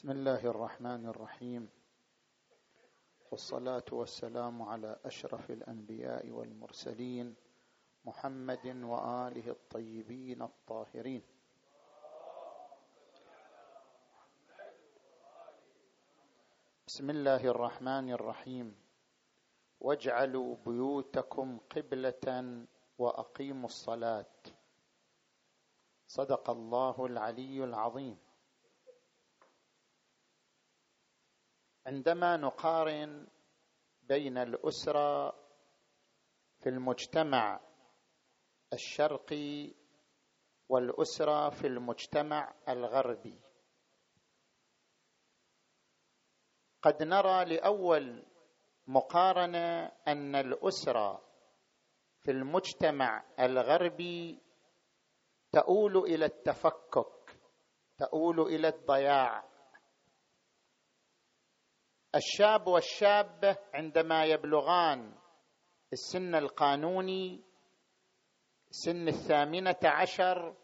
بسم الله الرحمن الرحيم. والصلاة والسلام على أشرف الأنبياء والمرسلين محمد وآله الطيبين الطاهرين. بسم الله الرحمن الرحيم. واجعلوا بيوتكم قبلة وأقيموا الصلاة. صدق الله العلي العظيم. عندما نقارن بين الأسرة في المجتمع الشرقي والأسرة في المجتمع الغربي. قد نرى لأول مقارنة أن الأسرة في المجتمع الغربي تؤول إلى التفكك تؤول إلى الضياع. الشاب والشابه عندما يبلغان السن القانوني سن الثامنة عشر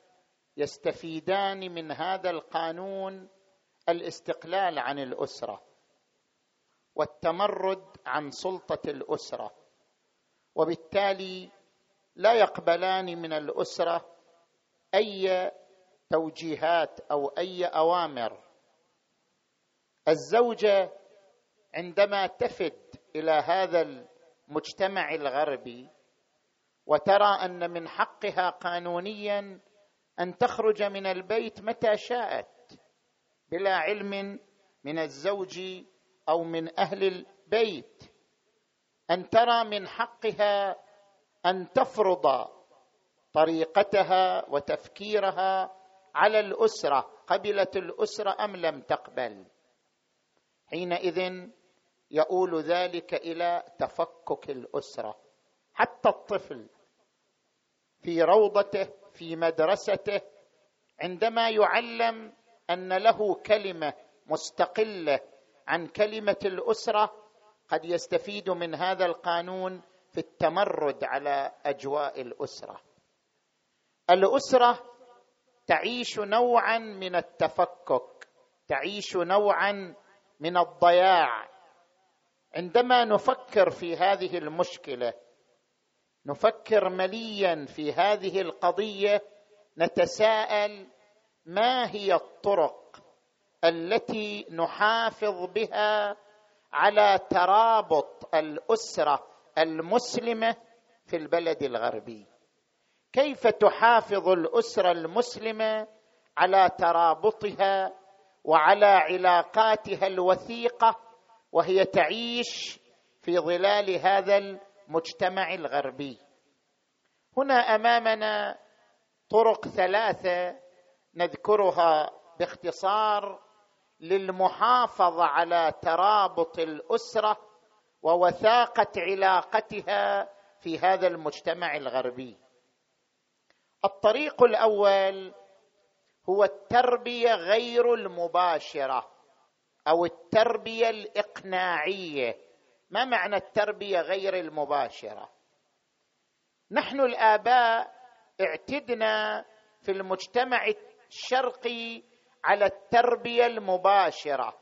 يستفيدان من هذا القانون الاستقلال عن الأسرة والتمرد عن سلطة الأسرة وبالتالي لا يقبلان من الأسرة أي توجيهات أو أي أوامر. الزوجة عندما تفد إلى هذا المجتمع الغربي وترى أن من حقها قانونيا أن تخرج من البيت متى شاءت بلا علم من الزوج أو من أهل البيت. أن ترى من حقها أن تفرض طريقتها وتفكيرها على الأسرة قبلت الأسرة أم لم تقبل؟ حينئذ يؤول ذلك إلى تفكك الأسرة. حتى الطفل في روضته في مدرسته عندما يعلم أن له كلمة مستقلة عن كلمة الأسرة قد يستفيد من هذا القانون في التمرد على أجواء الأسرة. الأسرة تعيش نوعا من التفكك تعيش نوعا من الضياع. عندما نفكر في هذه المشكلة نفكر مليا في هذه القضية نتساءل ما هي الطرق التي نحافظ بها على ترابط الأسرة المسلمة في البلد الغربي. كيف تحافظ الأسرة المسلمة على ترابطها وعلى علاقاتها الوثيقة وهي تعيش في ظلال هذا المجتمع الغربي. هنا أمامنا طرق ثلاثة نذكرها باختصار للمحافظة على ترابط الأسرة ووثاقة علاقتها في هذا المجتمع الغربي. الطريق الأول هو التربية غير المباشرة. أو التربية الإقناعية. ما معنى التربية غير المباشرة؟ نحن الآباء اعتدنا في المجتمع الشرقي على التربية المباشرة.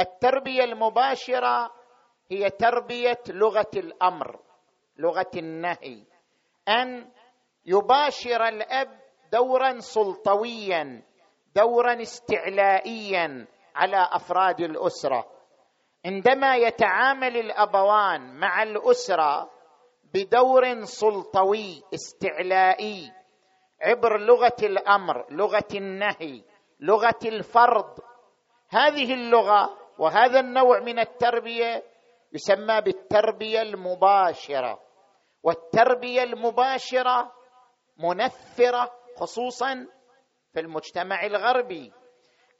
التربية المباشرة هي تربية لغة الأمر لغة النهي. أن يباشر الأب دورا سلطويا دورا استعلائيا على أفراد الأسرة. عندما يتعامل الأبوان مع الأسرة بدور سلطوي استعلائي عبر لغة الأمر لغة النهي لغة الفرض هذه اللغة وهذا النوع من التربية يسمى بالتربية المباشرة. والتربية المباشرة منفرة خصوصا في المجتمع الغربي.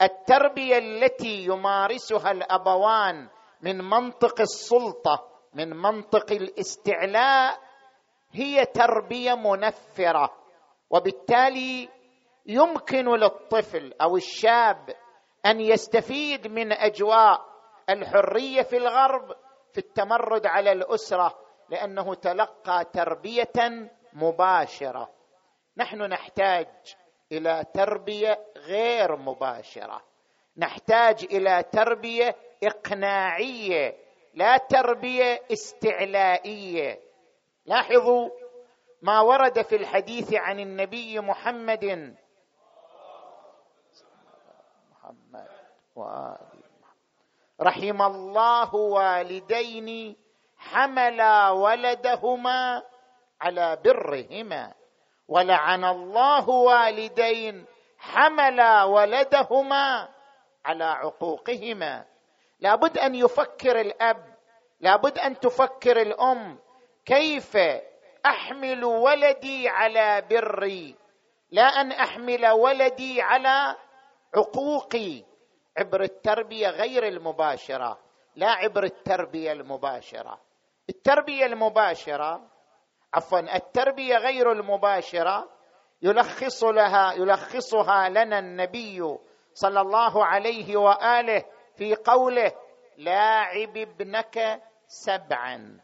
التربية التي يمارسها الأبوان من منطق السلطة من منطق الاستعلاء هي تربية منفرة. وبالتالي يمكن للطفل أو الشاب أن يستفيد من أجواء الحرية في الغرب في التمرد على الأسرة لأنه تلقى تربية مباشرة. نحن نحتاج إلى تربية غير مباشرة. نحتاج إلى تربية إقناعية لا تربية استعلائية. لاحظوا ما ورد في الحديث عن النبي محمد. محمد وآل رحم الله والدين حملا ولدهما على برهما. ولعن الله والدين حملا ولدهما على عقوقهما. لابد أن يفكر الأب لابد أن تفكر الأم كيف أحمل ولدي على بري؟ لا أن أحمل ولدي على عقوقي. عبر التربية غير المباشرة لا عبر التربية المباشرة. التربية المباشرة عفوا التربية غير المباشرة يلخص لها يلخصها لنا النبي صلى الله عليه وآله في قوله لاعب ابنك سبعا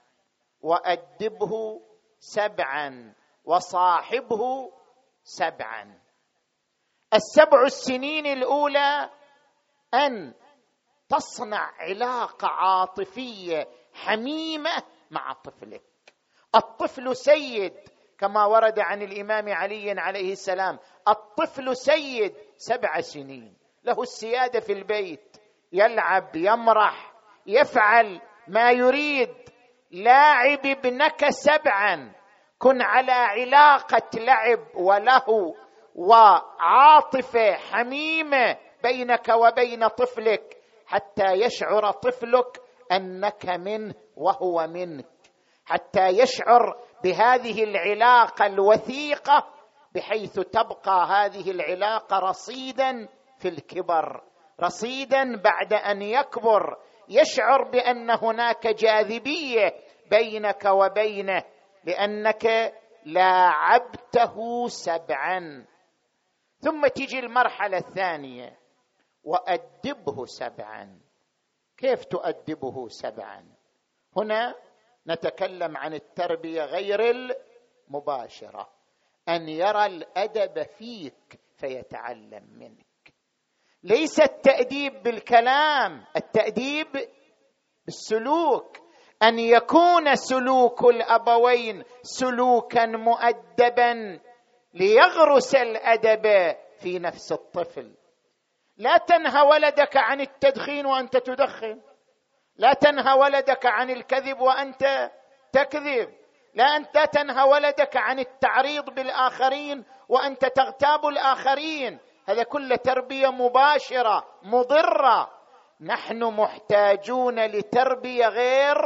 وأدبه سبعا وصاحبه سبعا. السبع السنين الأولى أن تصنع علاقة عاطفية حميمة مع طفلك. الطفل سيد كما ورد عن الإمام علي عليه السلام الطفل سيد سبع سنين له السيادة في البيت يلعب يمرح يفعل ما يريد. لاعب ابنك سبعا كن على علاقة لعب وله وعاطفه حميمه بينك وبين طفلك حتى يشعر طفلك أنك منه وهو منك. حتى يشعر بهذه العلاقة الوثيقة بحيث تبقى هذه العلاقة رصيدا في الكبر رصيدا بعد أن يكبر. يشعر بأن هناك جاذبية بينك وبينه لأنك لاعبته سبعا. ثم تجي المرحلة الثانية وأدبه سبعا. كيف تؤدبه سبعا؟ هنا نتكلم عن التربية غير المباشرة. أن يرى الأدب فيك فيتعلم منك. ليس التأديب بالكلام التأديب بالسلوك. أن يكون سلوك الأبوين سلوكا مؤدبا ليغرس الأدب في نفس الطفل. لا تنهى ولدك عن التدخين وأنت تدخن. لا تنهى ولدك عن الكذب وأنت تكذب. لا انت تنهى ولدك عن التعريض بالآخرين وأنت تغتاب الآخرين. هذا كله تربية مباشرة مضرة. نحن محتاجون لتربية غير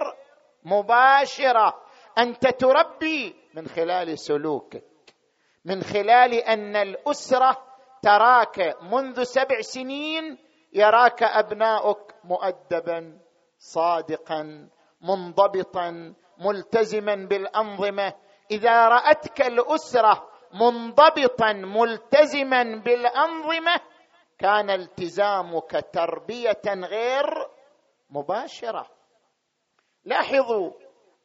مباشرة. أنت تربي من خلال سلوكك من خلال أن الأسرة تراك منذ سبع سنين يراك أبناؤك مؤدبا. صادقا منضبطا ملتزما بالأنظمة. إذا رأتك الأسرة منضبطا ملتزما بالأنظمة كان التزامك تربية غير مباشرة. لاحظوا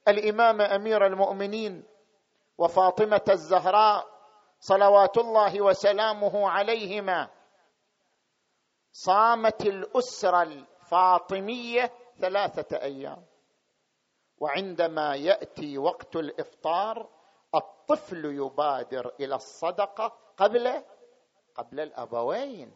الإمام أمير المؤمنين وفاطمة الزهراء صلوات الله وسلامه عليهما صامت الأسرة الفاطمية ثلاثة أيام. وعندما يأتي وقت الإفطار الطفل يبادر إلى الصدقة قبل قبل الأبوين.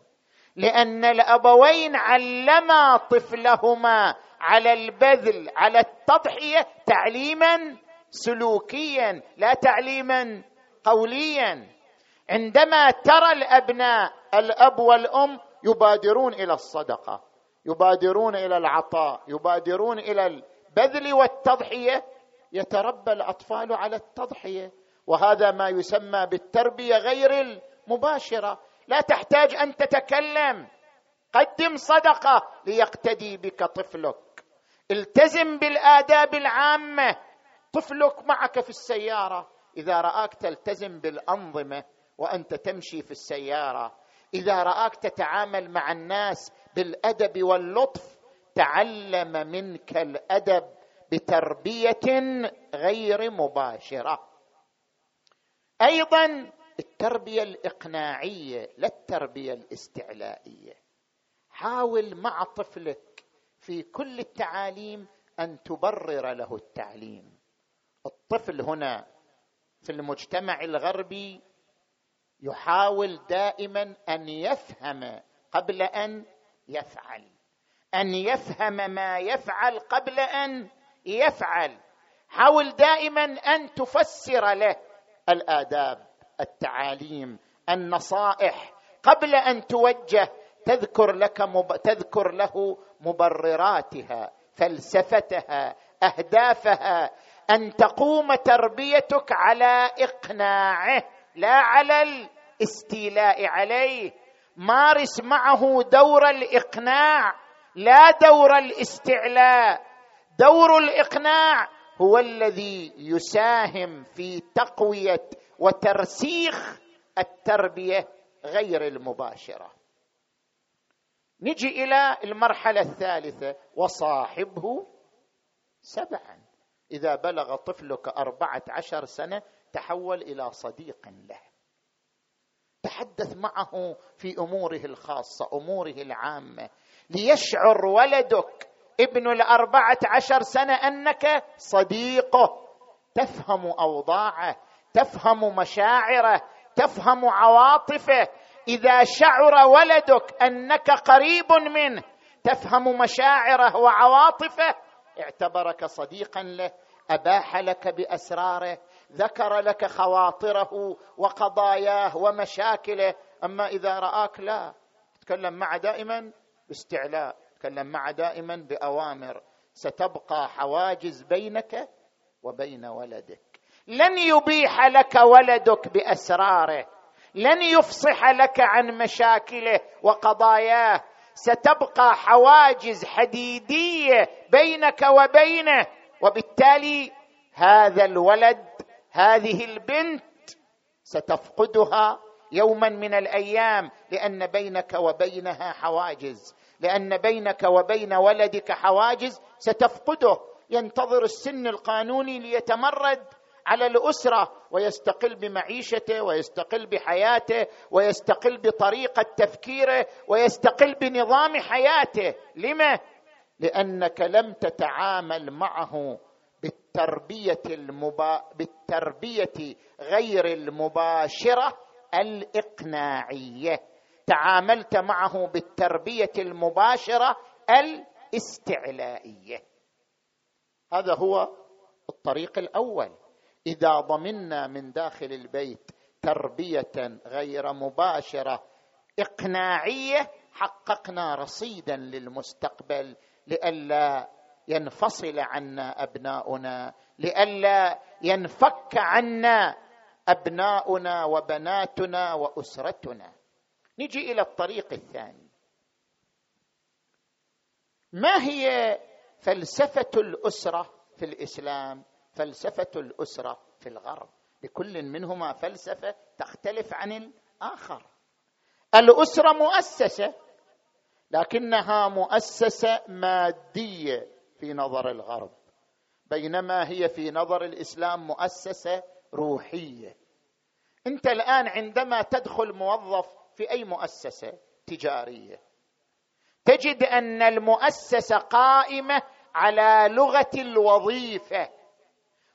لأن الأبوين علما طفلهما على البذل على التضحية تعليما سلوكيا لا تعليما قوليا. عندما ترى الأبناء الأب والأم يبادرون إلى الصدقة. يبادرون إلى العطاء يبادرون إلى البذل والتضحية يتربى الأطفال على التضحية. وهذا ما يسمى بالتربية غير المباشرة. لا تحتاج أن تتكلم. قدم صدقة ليقتدي بك طفلك. التزم بالآداب العامة. طفلك معك في السيارة. إذا رآك تلتزم بالأنظمة وأنت تمشي في السيارة. إذا رآك تتعامل مع الناس بالأدب واللطف تعلم منك الأدب بتربية غير مباشرة. أيضا التربية الإقناعية لا التربية الاستعلائية. حاول مع طفلك في كل التعاليم أن تبرر له التعليم. الطفل هنا في المجتمع الغربي يحاول دائما أن يفهم قبل أن يفعل. أن يفهم ما يفعل قبل أن يفعل. حاول دائما أن تفسر له الآداب التعاليم النصائح. قبل أن توجه تذكر لك مب... تذكر له مبرراتها فلسفتها أهدافها. أن تقوم تربيتك على إقناعه لا على الاستيلاء عليه. مارس معه دور الإقناع لا دور الاستعلاء. دور الإقناع هو الذي يساهم في تقوية وترسيخ التربية غير المباشرة. نجي إلى المرحلة الثالثة وصاحبه سبعا. إذا بلغ طفلك أربعة عشر سنة تحول إلى صديق له. تحدث معه في أموره الخاصة أموره العامة. ليشعر ولدك ابن الأربعة عشر سنة أنك صديقه. تفهم أوضاعه تفهم مشاعره تفهم عواطفه. إذا شعر ولدك أنك قريب منه تفهم مشاعره وعواطفه. اعتبرك صديقا له أباح لك بأسراره ذكر لك خواطره وقضاياه ومشاكله أما إذا رآك لا. تكلم معه دائما باستعلاء. تكلم معه دائما بأوامر. ستبقى حواجز بينك وبين ولدك. لن يبيح لك ولدك بأسراره. لن يفصح لك عن مشاكله وقضاياه. ستبقى حواجز حديدية بينك وبينه. وبالتالي هذا الولد هذه البنت ستفقدها يوما من الأيام لأن بينك وبينها حواجز لأن بينك وبين ولدك حواجز ستفقده. ينتظر السن القانوني ليتمرد على الأسرة ويستقل بمعيشته ويستقل بحياته ويستقل بطريقة تفكيره ويستقل بنظام حياته. لما؟ لأنك لم تتعامل معه. بالتربية المبا... بالتربية غير المباشرة الإقناعية. تعاملت معه بالتربية المباشرة الاستعلائية. هذا هو الطريق الأول. إذا ضمنا من داخل البيت تربية غير مباشرة إقناعية حققنا رصيدا للمستقبل لئلا ينفصل عنا أبناؤنا لئلا ينفك عنا أبناؤنا وبناتنا وأسرتنا. نجي إلى الطريق الثاني. ما هي فلسفة الأسرة في الإسلام؟ فلسفة الأسرة في الغرب. لكل منهما فلسفة تختلف عن الآخر. الأسرة مؤسسة لكنها مؤسسة مادية. في نظر الغرب بينما هي في نظر الإسلام مؤسسة روحية. أنت الآن عندما تدخل موظف في أي مؤسسة تجارية تجد أن المؤسسة قائمة على لغة الوظيفة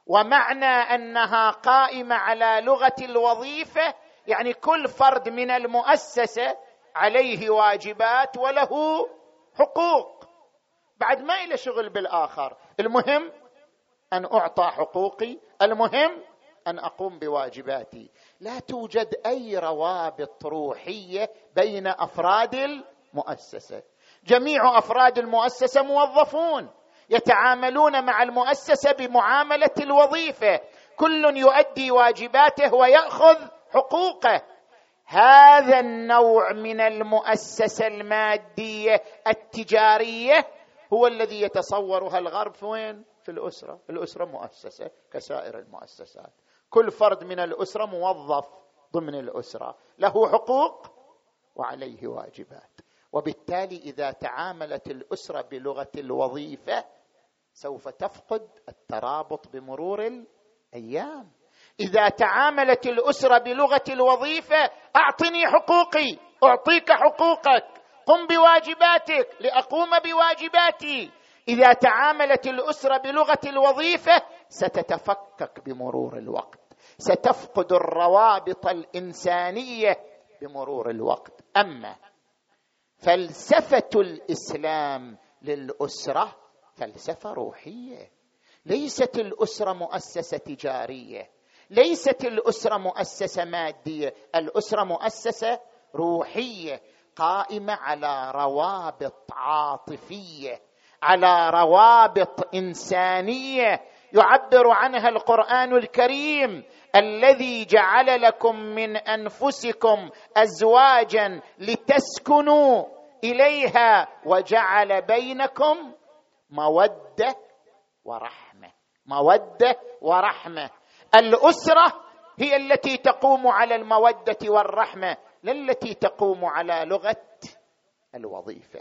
ومعنى أنها قائمة على لغة الوظيفة يعني كل فرد من المؤسسة عليه واجبات وله حقوق. بعد ما إلى شغل بالآخر. المهم أن أعطى حقوقي المهم أن أقوم بواجباتي. لا توجد أي روابط روحية بين أفراد المؤسسة. جميع أفراد المؤسسة موظفون يتعاملون مع المؤسسة بمعاملة الوظيفة. كل يؤدي واجباته ويأخذ حقوقه. هذا النوع من المؤسسة المادية التجارية هو الذي يتصورها الغرب وين؟ في الأسرة، الأسرة مؤسسة كسائر المؤسسات، كل فرد من الأسرة موظف ضمن الأسرة، له حقوق وعليه واجبات، وبالتالي إذا تعاملت الأسرة بلغة الوظيفة سوف تفقد الترابط بمرور الأيام. إذا تعاملت الأسرة بلغة الوظيفة أعطني حقوقي أعطيك حقوقك. قم بواجباتك لأقوم بواجباتي. إذا تعاملت الأسرة بلغة الوظيفة ستتفكك بمرور الوقت. ستفقد الروابط الإنسانية بمرور الوقت. أما فلسفة الإسلام للأسرة فلسفة روحية. ليست الأسرة مؤسسة تجارية. ليست الأسرة مؤسسة مادية. الأسرة مؤسسة روحية. قائمة على روابط عاطفية على روابط إنسانية يعبر عنها القرآن الكريم الذي جعل لكم من أنفسكم ازواجا لتسكنوا إليها وجعل بينكم مودة ورحمة. مودة ورحمة. الأسرة هي التي تقوم على المودة والرحمة. لا التي تقوم على لغة الوظيفة.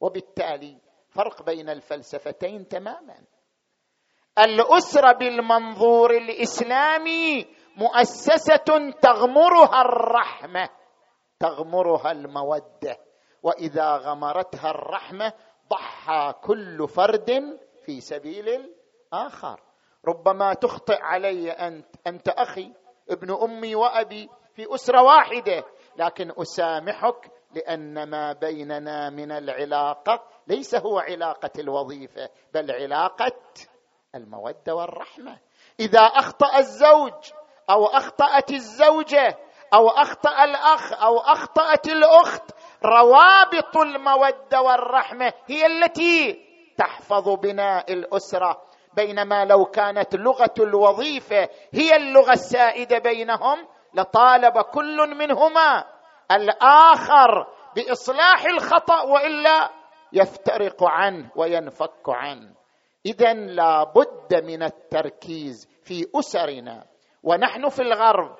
وبالتالي فرق بين الفلسفتين تماما. الأسرة بالمنظور الإسلامي مؤسسة تغمرها الرحمة تغمرها المودة. وإذا غمرتها الرحمة ضحى كل فرد في سبيل الآخر. ربما تخطئ علي أنت أنت أخي ابن أمي وأبي في أسرة واحدة. لكن أسامحك لأن ما بيننا من العلاقة ليس هو علاقة الوظيفة بل علاقة المودة والرحمة. إذا أخطأ الزوج أو أخطأت الزوجة أو أخطأ الأخ أو أخطأت الأخت روابط المودة والرحمة هي التي تحفظ بناء الأسرة. بينما لو كانت لغة الوظيفة هي اللغة السائدة بينهم لطالب كل منهما الآخر بإصلاح الخطأ وإلا يفترق عنه وينفك عنه. اذا لا بد من التركيز في أسرنا. ونحن في الغرب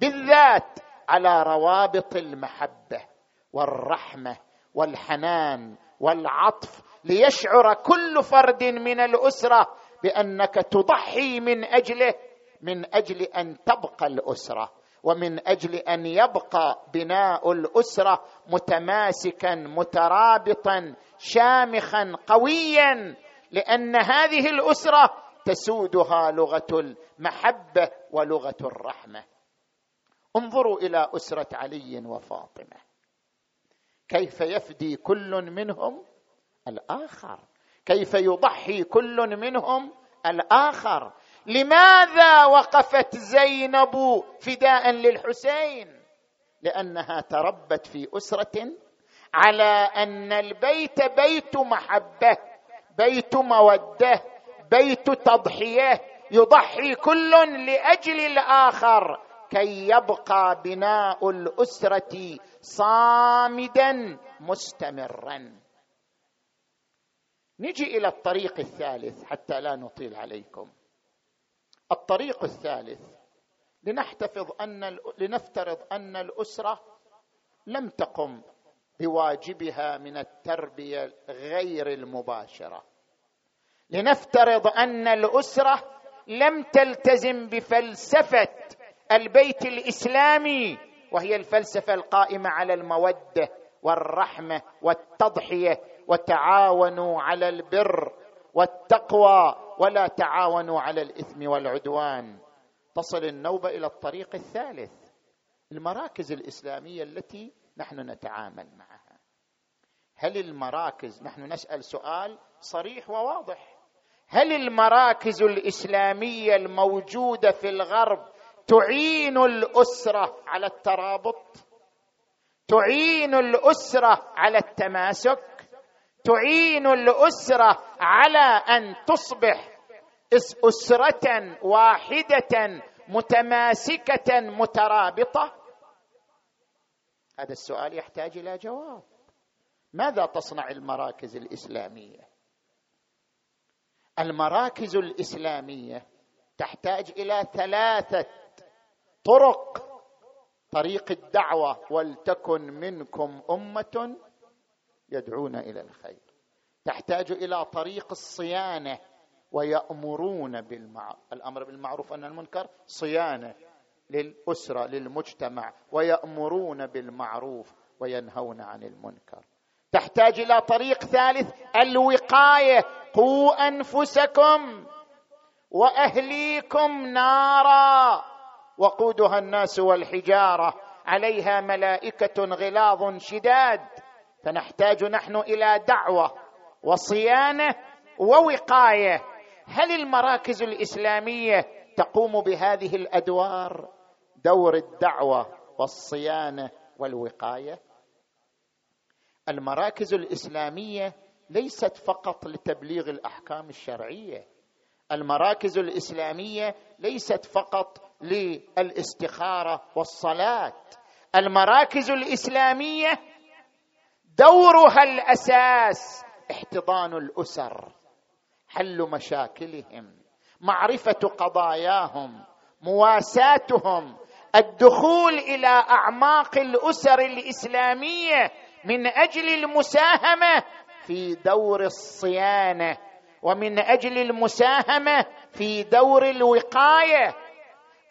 بالذات على روابط المحبة والرحمة والحنان والعطف ليشعر كل فرد من الأسرة بأنك تضحي من أجله من أجل أن تبقى الأسرة. ومن أجل أن يبقى بناء الأسرة متماسكا مترابطا شامخا قويا لأن هذه الأسرة تسودها لغة المحبة ولغة الرحمة. انظروا إلى أسرة علي وفاطمة. كيف يفدي كل منهم الآخر؟ كيف يضحي كل منهم الآخر؟ لماذا وقفت زينب فداء للحسين؟ لأنها تربت في أسرة على أن البيت بيت محبة بيت مودة بيت تضحية يضحي كل لأجل الآخر كي يبقى بناء الأسرة صامدا مستمرا. نجي إلى الطريق الثالث حتى لا نطيل عليكم. الطريق الثالث لنحتفظ أن لنفترض أن الأسرة لم تقم بواجبها من التربية غير المباشرة. لنفترض أن الأسرة لم تلتزم بفلسفة البيت الإسلامي وهي الفلسفة القائمة على المودة والرحمة والتضحية وتعاونوا على البر والتقوى ولا تعاونوا على الإثم والعدوان. تصل النوبه إلى الطريق الثالث المراكز الإسلامية التي نحن نتعامل معها. هل المراكز نحن نسأل سؤال صريح وواضح. هل المراكز الإسلامية الموجودة في الغرب تعين الأسرة على الترابط؟ تعين الأسرة على التماسك؟ تعين الأسرة على أن تصبح أسرة واحدة متماسكة مترابطة؟ هذا السؤال يحتاج إلى جواب. ماذا تصنع المراكز الإسلامية؟ المراكز الإسلامية تحتاج إلى ثلاثة طرق. طريق الدعوة ولتكن منكم أمة يدعون إلى الخير. تحتاج إلى طريق الصيانة ويأمرون بالمعروف الأمر بالمعروف ان المنكر صيانة للأسرة للمجتمع ويأمرون بالمعروف وينهون عن المنكر. تحتاج إلى طريق ثالث الوقاية. قوا أنفسكم وأهليكم نارا وقودها الناس والحجارة. عليها ملائكة غلاظ شداد. فنحتاج نحن إلى دعوة وصيانة ووقاية. هل المراكز الإسلامية تقوم بهذه الأدوار؟ دور الدعوة والصيانة والوقاية. المراكز الإسلامية ليست فقط لتبليغ الأحكام الشرعية. المراكز الإسلامية ليست فقط للاستخارة والصلاة. المراكز الإسلامية دورها الأساس احتضان الأسر حل مشاكلهم معرفة قضاياهم مواساتهم الدخول إلى أعماق الأسر الإسلامية من أجل المساهمة في دور الصيانة ومن أجل المساهمة في دور الوقاية.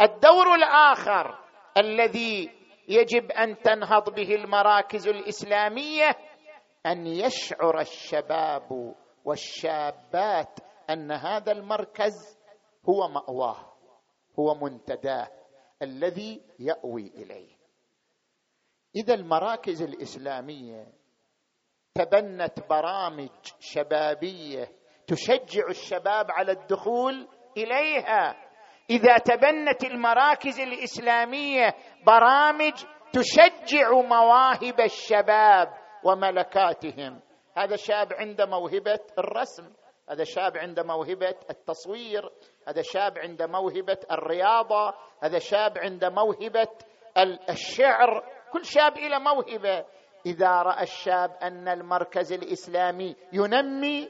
الدور الآخر الذي يجب أن تنهض به المراكز الإسلامية أن يشعر الشباب والشابات أن هذا المركز هو مأواه هو منتداه الذي يأوي إليه. إذا المراكز الإسلامية تبنت برامج شبابية تشجع الشباب على الدخول إليها. إذا تبنت المراكز الإسلامية برامج تشجع مواهب الشباب وملكاتهم. هذا شاب عنده موهبة الرسم هذا شاب عنده موهبة التصوير هذا شاب عنده موهبة الرياضة هذا شاب عنده موهبة الشعر. كل شاب له موهبة. إذا رأى الشاب أن المركز الإسلامي ينمي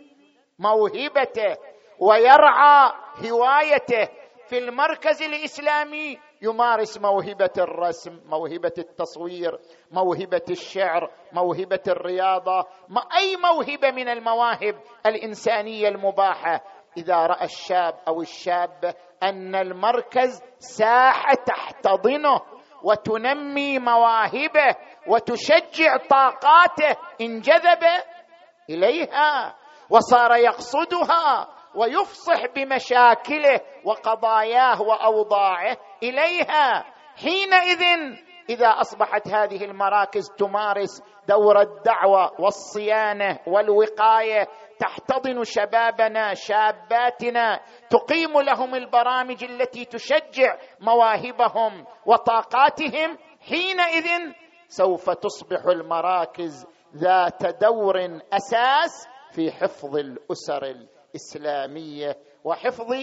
موهبته ويرعى هوايته في المركز الإسلامي يمارس موهبة الرسم موهبة التصوير موهبة الشعر موهبة الرياضة ما أي موهبة من المواهب الإنسانية المباحة. إذا رأى الشاب أو الشابة أن المركز ساحة تحتضنه وتنمي مواهبه وتشجع طاقاته انجذب إليها وصار يقصدها. ويفصح بمشاكله وقضاياه وأوضاعه إليها. حينئذ إذا أصبحت هذه المراكز تمارس دور الدعوة والصيانة والوقاية تحتضن شبابنا شاباتنا تقيم لهم البرامج التي تشجع مواهبهم وطاقاتهم. حينئذ سوف تصبح المراكز ذات دور أساس في حفظ الأسر الإسلامية وحفظ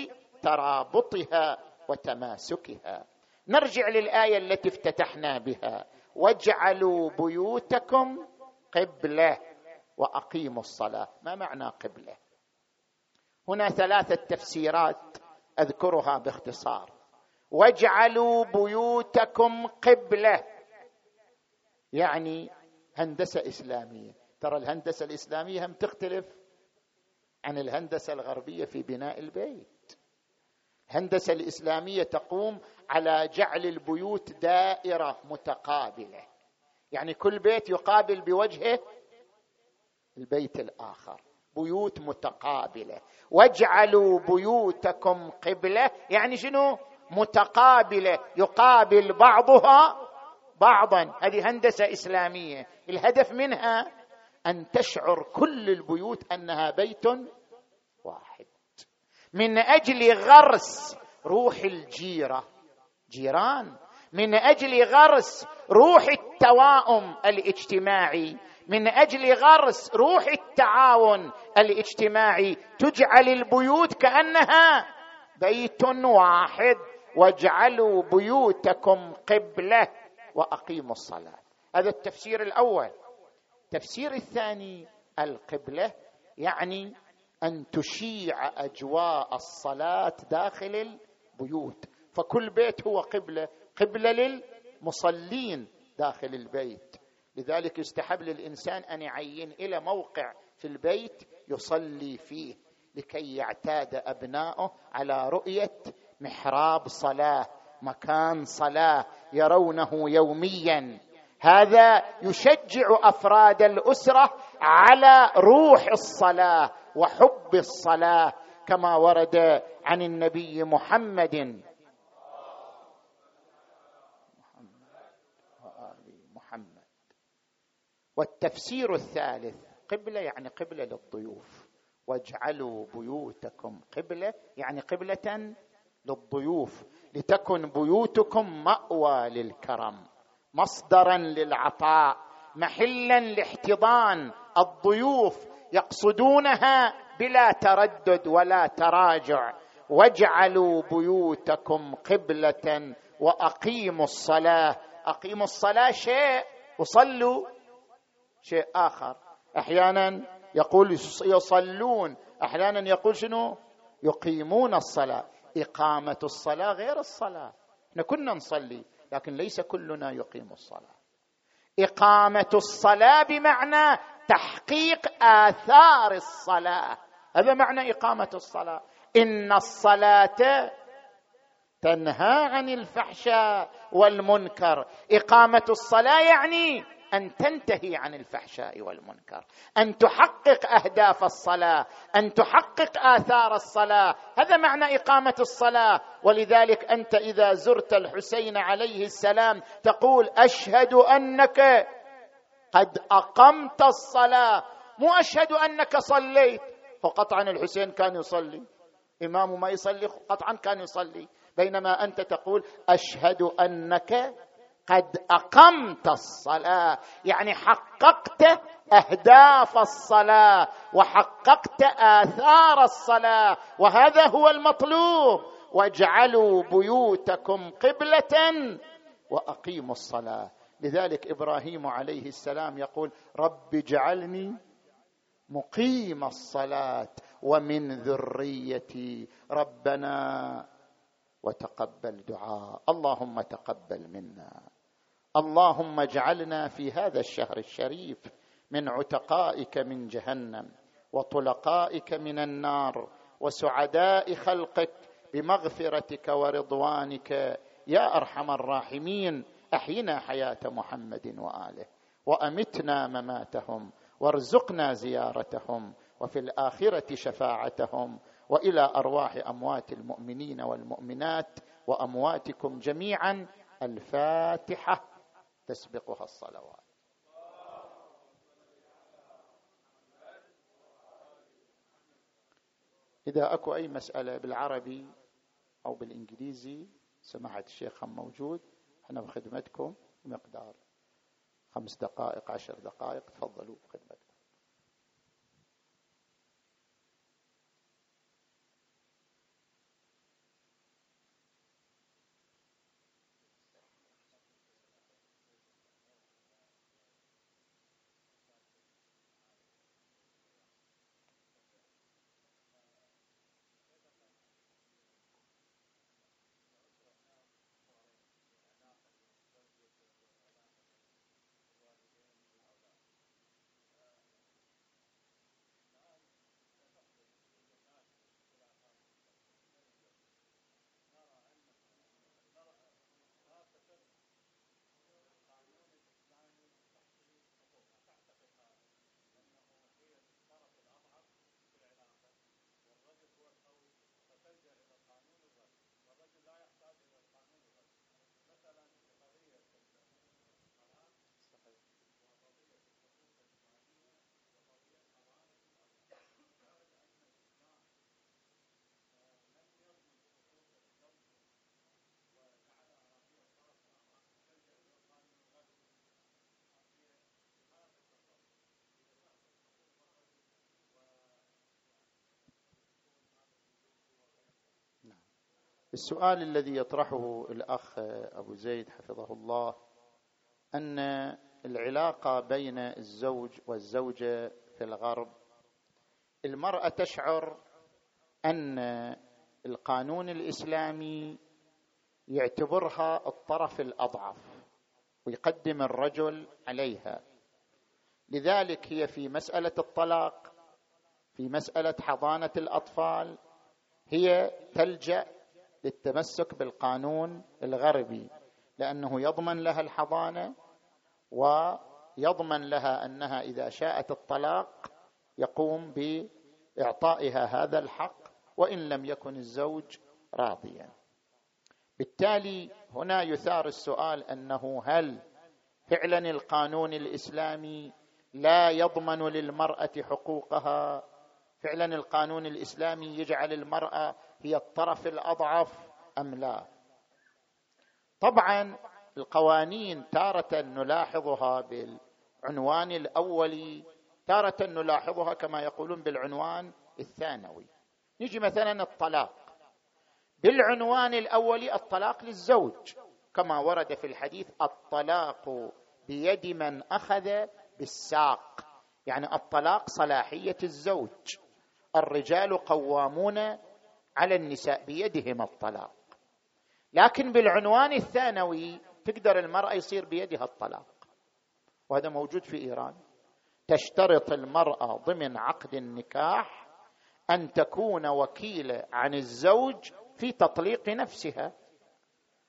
ترابطها وتماسكها. نرجع للآية التي افتتحنا بها. واجعلوا بيوتكم قبله واقيموا الصلاه. ما معنى قبله؟ هنا ثلاثة تفسيرات أذكرها باختصار. واجعلوا بيوتكم قبله. يعني هندسة إسلامية. ترى الهندسة الإسلامية هم تختلف؟ عن الهندسة الغربية في بناء البيت. الهندسه الإسلامية تقوم على جعل البيوت دائرة متقابلة. يعني كل بيت يقابل بوجهه البيت الآخر. بيوت متقابلة. واجعلوا بيوتكم قبلة. يعني شنو؟ متقابلة. يقابل بعضها بعضا. هذه هندسة إسلامية. الهدف منها أن تشعر كل البيوت أنها بيت واحد. من أجل غرس روح الجيرة. جيران. من أجل غرس روح التواؤم الاجتماعي. من أجل غرس روح التعاون الاجتماعي. تجعل البيوت كأنها بيت واحد. واجعلوا بيوتكم قبلة وأقيموا الصلاة. هذا التفسير الأول. التفسير الثاني القبلة يعني أن تشيع أجواء الصلاة داخل البيوت. فكل بيت هو قبلة قبلة للمصلين داخل البيت. لذلك يستحب للإنسان أن يعين إلى موقع في البيت يصلي فيه لكي يعتاد أبناؤه على رؤية محراب صلاة مكان صلاة يرونه يوميا. هذا يشجع أفراد الأسرة على روح الصلاة وحب الصلاة كما ورد عن النبي محمد. محمد والتفسير الثالث قبلة يعني قبلة للضيوف. واجعلوا بيوتكم قبلة يعني قبلة للضيوف لتكن بيوتكم مأوى للكرم. مصدرا للعطاء محلا لاحتضان الضيوف يقصدونها بلا تردد ولا تراجع. واجعلوا بيوتكم قبلة وأقيموا الصلاة. أقيموا الصلاة شيء وصلوا شيء آخر. أحيانا يقول يصلون أحيانا يقول شنو؟ يقيمون الصلاة. إقامة الصلاة غير الصلاة. إحنا كنا نصلي. لكن ليس كلنا يقيم الصلاة. إقامة الصلاة بمعنى تحقيق آثار الصلاة. هذا معنى إقامة الصلاة. إن الصلاة تنهى عن الفحشاء والمنكر. إقامة الصلاة يعني أن تنتهي عن الفحشاء والمنكر أن تحقق أهداف الصلاة أن تحقق آثار الصلاة. هذا معنى إقامة الصلاة. ولذلك أنت إذا زرت الحسين عليه السلام تقول أشهد أنك قد أقمت الصلاة. مو أشهد أنك صليت. فقطعا الحسين كان يصلي. امام ما يصلي قطعا كان يصلي. بينما أنت تقول أشهد أنك قد أقمت الصلاة. يعني حققت أهداف الصلاة وحققت آثار الصلاة وهذا هو المطلوب. واجعلوا بيوتكم قبلة وأقيموا الصلاة. لذلك إبراهيم عليه السلام يقول رب اجعلني مقيم الصلاة ومن ذريتي ربنا وتقبل دعاء. اللهم تقبل منا. اللهم اجعلنا في هذا الشهر الشريف من عتقائك من جهنم وطلقائك من النار وسعداء خلقك بمغفرتك ورضوانك يا أرحم الراحمين. أحينا حياة محمد وآله وأمتنا مماتهم وارزقنا زيارتهم وفي الآخرة شفاعتهم وإلى أرواح أموات المؤمنين والمؤمنات وأمواتكم جميعا. الفاتحة. تسبقها الصلوات. إذا أكو أي مسألة بالعربي أو بالإنجليزي سماحة الشيخ هم موجود. إحنا بخدمتكم مقدار خمس دقائق عشر دقائق تفضلوا بخدمتكم. السؤال الذي يطرحه الأخ أبو زيد حفظه الله أن العلاقة بين الزوج والزوجة في الغرب المرأة تشعر أن القانون الإسلامي يعتبرها الطرف الأضعف ويقدم الرجل عليها. لذلك هي في مسألة الطلاق في مسألة حضانة الأطفال هي تلجأ للتمسك بالقانون الغربي لأنه يضمن لها الحضانة ويضمن لها أنها إذا شاءت الطلاق يقوم بإعطائها هذا الحق وإن لم يكن الزوج راضيا. بالتالي هنا يثار السؤال أنه هل فعلا القانون الإسلامي لا يضمن للمرأة حقوقها؟ فعلا القانون الإسلامي يجعل المرأة هي الطرف الأضعف أم لا؟ طبعا القوانين تارة نلاحظها بالعنوان الاولي تارة نلاحظها كما يقولون بالعنوان الثانوي. نجي مثلا الطلاق. بالعنوان الاولي الطلاق للزوج كما ورد في الحديث الطلاق بيد من أخذ بالساق. يعني الطلاق صلاحية الزوج. الرجال قوامون على النساء بيدهم الطلاق. لكن بالعنوان الثانوي تقدر المرأة يصير بيدها الطلاق. وهذا موجود في إيران. تشترط المرأة ضمن عقد النكاح أن تكون وكيله عن الزوج في تطليق نفسها.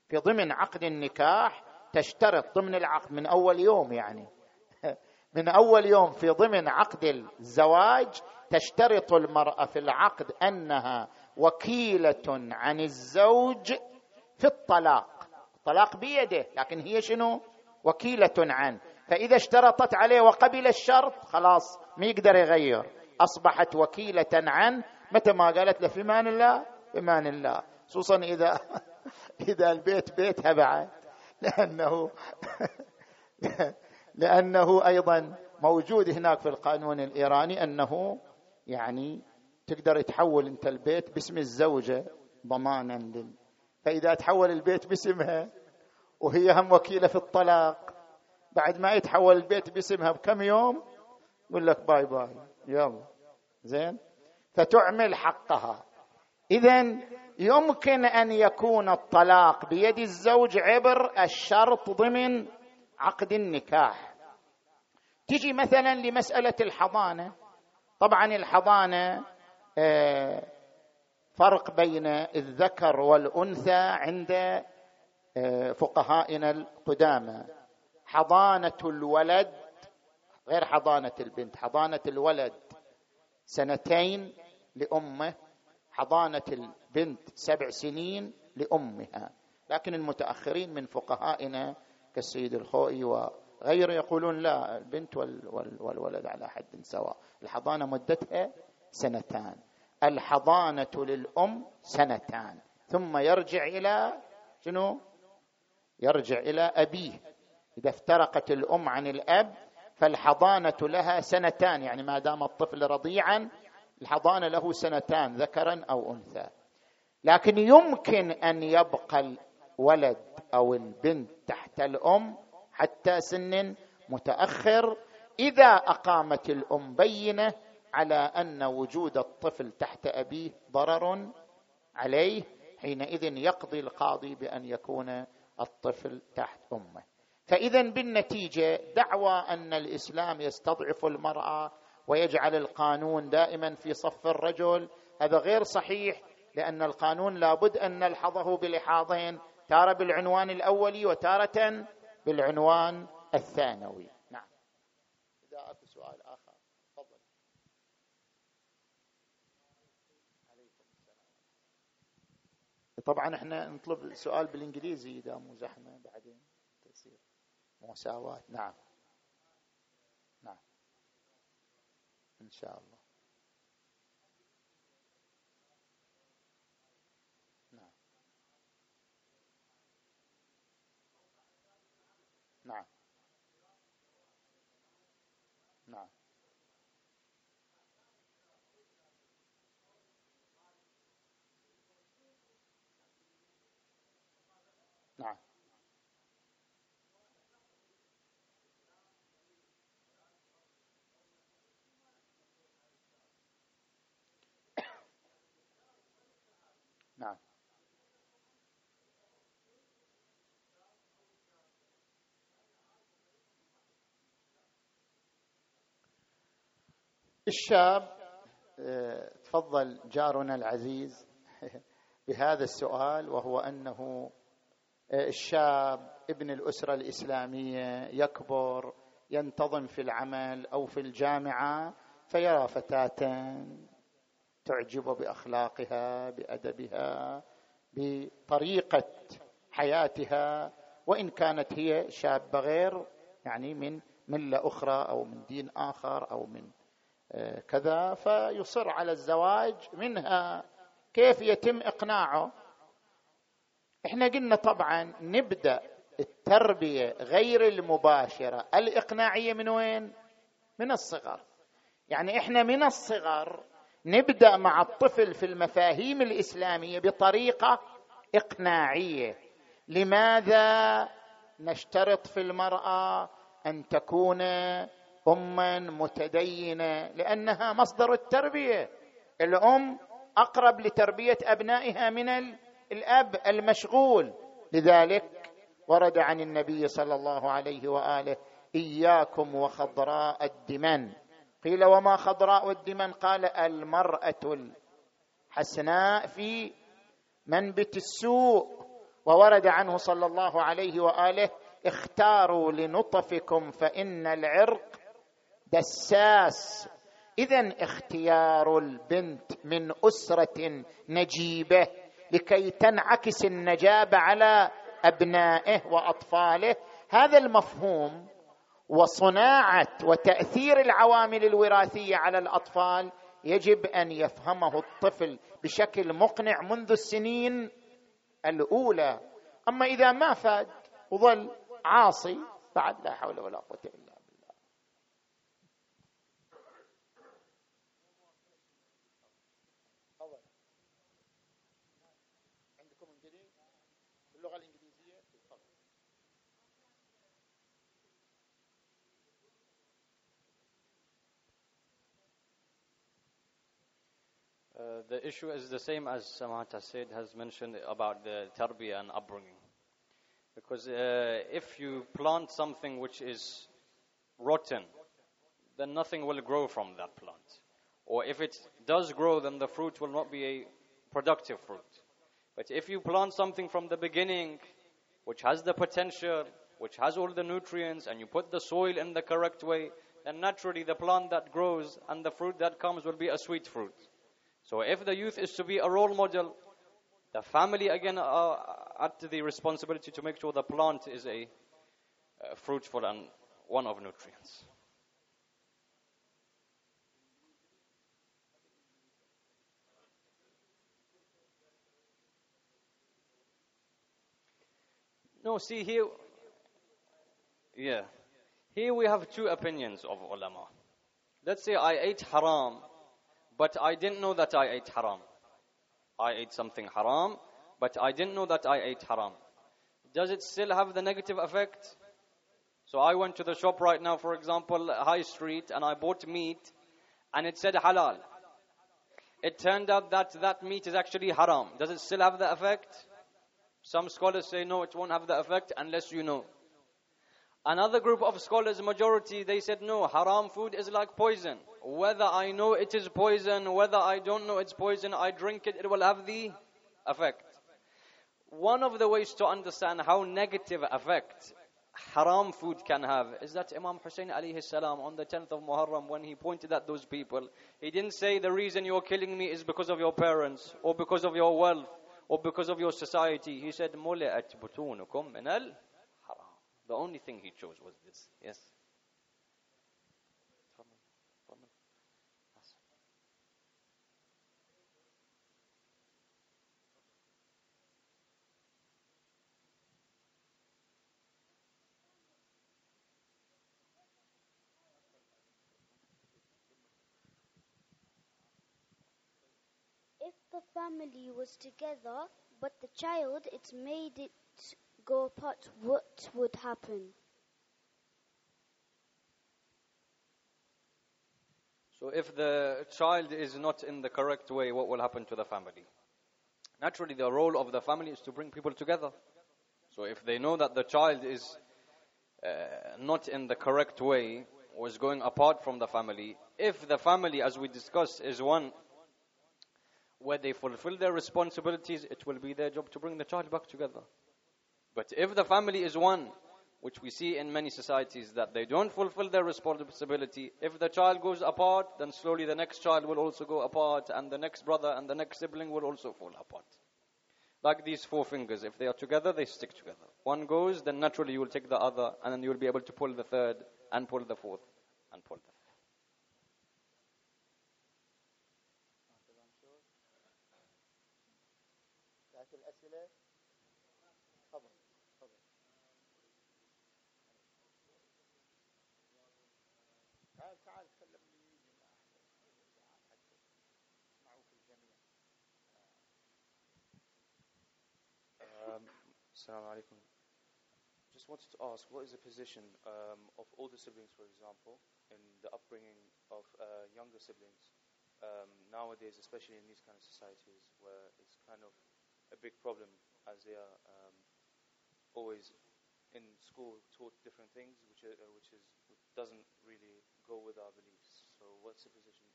في ضمن عقد النكاح تشترط ضمن العقد من أول يوم يعني. من أول يوم في ضمن عقد الزواج تشترط المرأة في العقد أنها وكيلة عن الزوج في الطلاق. الطلاق بيده لكن هي شنو؟ وكيلة عنه فإذا اشترطت عليه وقبل الشرط خلاص ما يقدر يغير. أصبحت وكيلة عنه متى ما قالت له في أمان الله؟ في أمان الله. خصوصا إذا إذا البيت بيتها بعد. لأنه لأنه أيضا موجود هناك في القانون الإيراني أنه يعني تقدر تحول انت البيت باسم الزوجة ضمانا لل فإذا تحول البيت باسمها وهي هم وكيلة في الطلاق بعد ما يتحول البيت باسمها بكم يوم؟ يقول لك باي باي يلا. زين؟ فتعمل حقها. اذا يمكن أن يكون الطلاق بيد الزوج عبر الشرط ضمن عقد النكاح. تجي مثلا لمسألة الحضانة. طبعا الحضانة فرق بين الذكر والأنثى عند آه، فقهائنا القدامى. حضانة الولد غير حضانة البنت حضانة الولد سنتين لأمه حضانة البنت سبع سنين لأمها. لكن المتأخرين من فقهائنا كالسيد الخوئي وغيره يقولون لا البنت والولد على حد سواء. الحضانة مدتها سنتان. الحضانة للأم سنتان. ثم يرجع إلى شنو؟ يرجع إلى أبيه. إذا افترقت الأم عن الأب فالحضانة لها سنتان. يعني ما دام الطفل رضيعا الحضانة له سنتان ذكرا أو أنثى. لكن يمكن أن يبقى الولد أو البنت تحت الأم حتى سن متأخر. إذا أقامت الأم بينة على أن وجود الطفل تحت أبيه ضرر عليه حينئذ يقضي القاضي بأن يكون الطفل تحت أمه. فاذا بالنتيجة دعوى أن الإسلام يستضعف المرأة ويجعل القانون دائما في صف الرجل. هذا غير صحيح لأن القانون لابد أن نلحظه بلحاظين تارة بالعنوان الأولي وتارة بالعنوان الثانوي نعم اذا اكو سؤال اخر تفضل عليكم السلام طبعا إحنا نطلب سؤال بالإنجليزي إذا مو زحمة بعدين تصير مساواة. نعم. نعم. إن شاء الله. نعم. نعم. نعم. نعم. الشاب آه، تفضل جارنا العزيز بهذا السؤال وهو أنه الشاب ابن الأسرة الإسلامية يكبر ينتظم في العمل أو في الجامعة فيرى فتاة تعجب بأخلاقها بأدبها بطريقة حياتها وإن كانت هي شابة غير يعني من ملة أخرى أو من دين آخر أو من آه، كذا فيصر على الزواج منها كيف يتم إقناعه. إحنا قلنا طبعا نبدأ التربية غير المباشرة. الإقناعية من وين؟ من الصغر. يعني إحنا من الصغر نبدأ مع الطفل في المفاهيم الإسلامية بطريقة إقناعية. لماذا نشترط في المرأة أن تكون اما متدينة؟ لأنها مصدر التربية. الأم أقرب لتربية أبنائها من الأب المشغول. لذلك ورد عن النبي صلى الله عليه وآله إياكم وخضراء الدمن. قيل وما خضراء الدمن؟ قال المرأة الحسناء في منبت السوء. وورد عنه صلى الله عليه وآله اختاروا لنطفكم فإن العرق دساس. اذا اختيار البنت من أسرة نجيبة. لكي تنعكس النجابة على أبنائه وأطفاله. هذا المفهوم وصناعة وتأثير العوامل الوراثية على الأطفال يجب أن يفهمه الطفل بشكل مقنع منذ السنين الأولى. أما إذا ما فاد وظل عاصي بعد لا حول ولا قوة إلا the issue is the same as Samata said, has mentioned about the tarbiyah and upbringing. Because uh, if you plant something which is rotten, then nothing will grow from that plant. Or if it does grow, then the fruit will not be a productive fruit. But if you plant something from the beginning, which has the potential, which has all the nutrients, and you put the soil in the correct way, then naturally the plant that grows and the fruit that comes will be a sweet fruit. So if the youth is to be a role model, the family again are at the responsibility to make sure the plant is a, a fruitful and one of nutrients. No, see here, yeah, here we have two opinions of ulama. Let's say I ate haram but I didn't know that I ate haram. I ate something haram, but I didn't know that I ate haram. Does it still have the negative effect? So I went to the shop right now, for example, High Street, and I bought meat, and it said halal. It turned out that that meat is actually haram. Does it still have the effect? Some scholars say no, it won't have the effect unless you know. Another group of scholars, majority, they said no, haram food is like poison. Whether I know it is poison, whether I don't know it's poison, I drink it, it will have the effect. One of the ways to understand how negative effect haram food can have is that Imam Hussein alayhi salam on the 10th of Muharram when he pointed at those people, he didn't say the reason you're killing me is because of your parents or because of your wealth or because of your society. He said, مُلِئَتْ بُطُونُكُمْ مِنَ the only thing he chose was this. Yes? If the family was together, but the child, it's made it go apart, what would happen? So, if the child is not in the correct way, what will happen to the family? Naturally, the role of the family is to bring people together. So, if they know that the child is uh, not in the correct way, or is going apart from the family, if the family, as we discussed, is one where they fulfill their responsibilities, it will be their job to bring the child back together. But if the family is one, which we see in many societies that they don't fulfill their responsibility, if the child goes apart, then slowly the next child will also go apart, and the next brother and the next sibling will also fall apart. Like these four fingers, if they are together, they stick together. One goes, then naturally you will take the other, and then you will be able to pull the third, and pull the fourth, and pull the Assalamu alaikum. Just wanted to ask, what is the position um, of older siblings, for example, in the upbringing of uh, younger siblings um, nowadays, especially in these kind of societies where it's kind of a big problem as they are um, always in school taught different things, which uh, which is which doesn't really go with our beliefs. So, what's the position?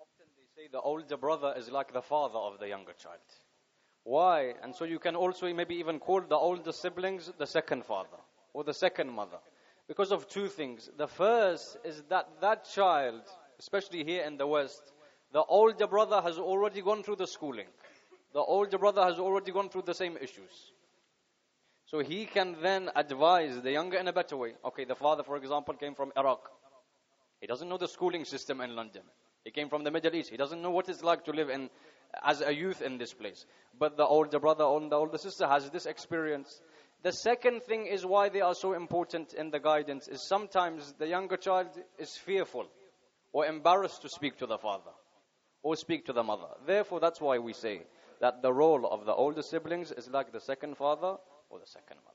Often they say the older brother is like the father of the younger child. Why? And so you can also maybe even call the older siblings the second father or the second mother. Because of two things. The first is that that child, especially here in the West, the older brother has already gone through the schooling. The older brother has already gone through the same issues. So he can then advise the younger in a better way. Okay, the father, for example, came from Iraq. He doesn't know the schooling system in London. He came from the Middle East. He doesn't know what it's like to live in as a youth in this place. But the older brother or the older sister has this experience. The second thing is why they are so important in the guidance is sometimes the younger child is fearful or embarrassed to speak to the father or speak to the mother. Therefore, that's why we say that the role of the older siblings is like the second father or the second mother.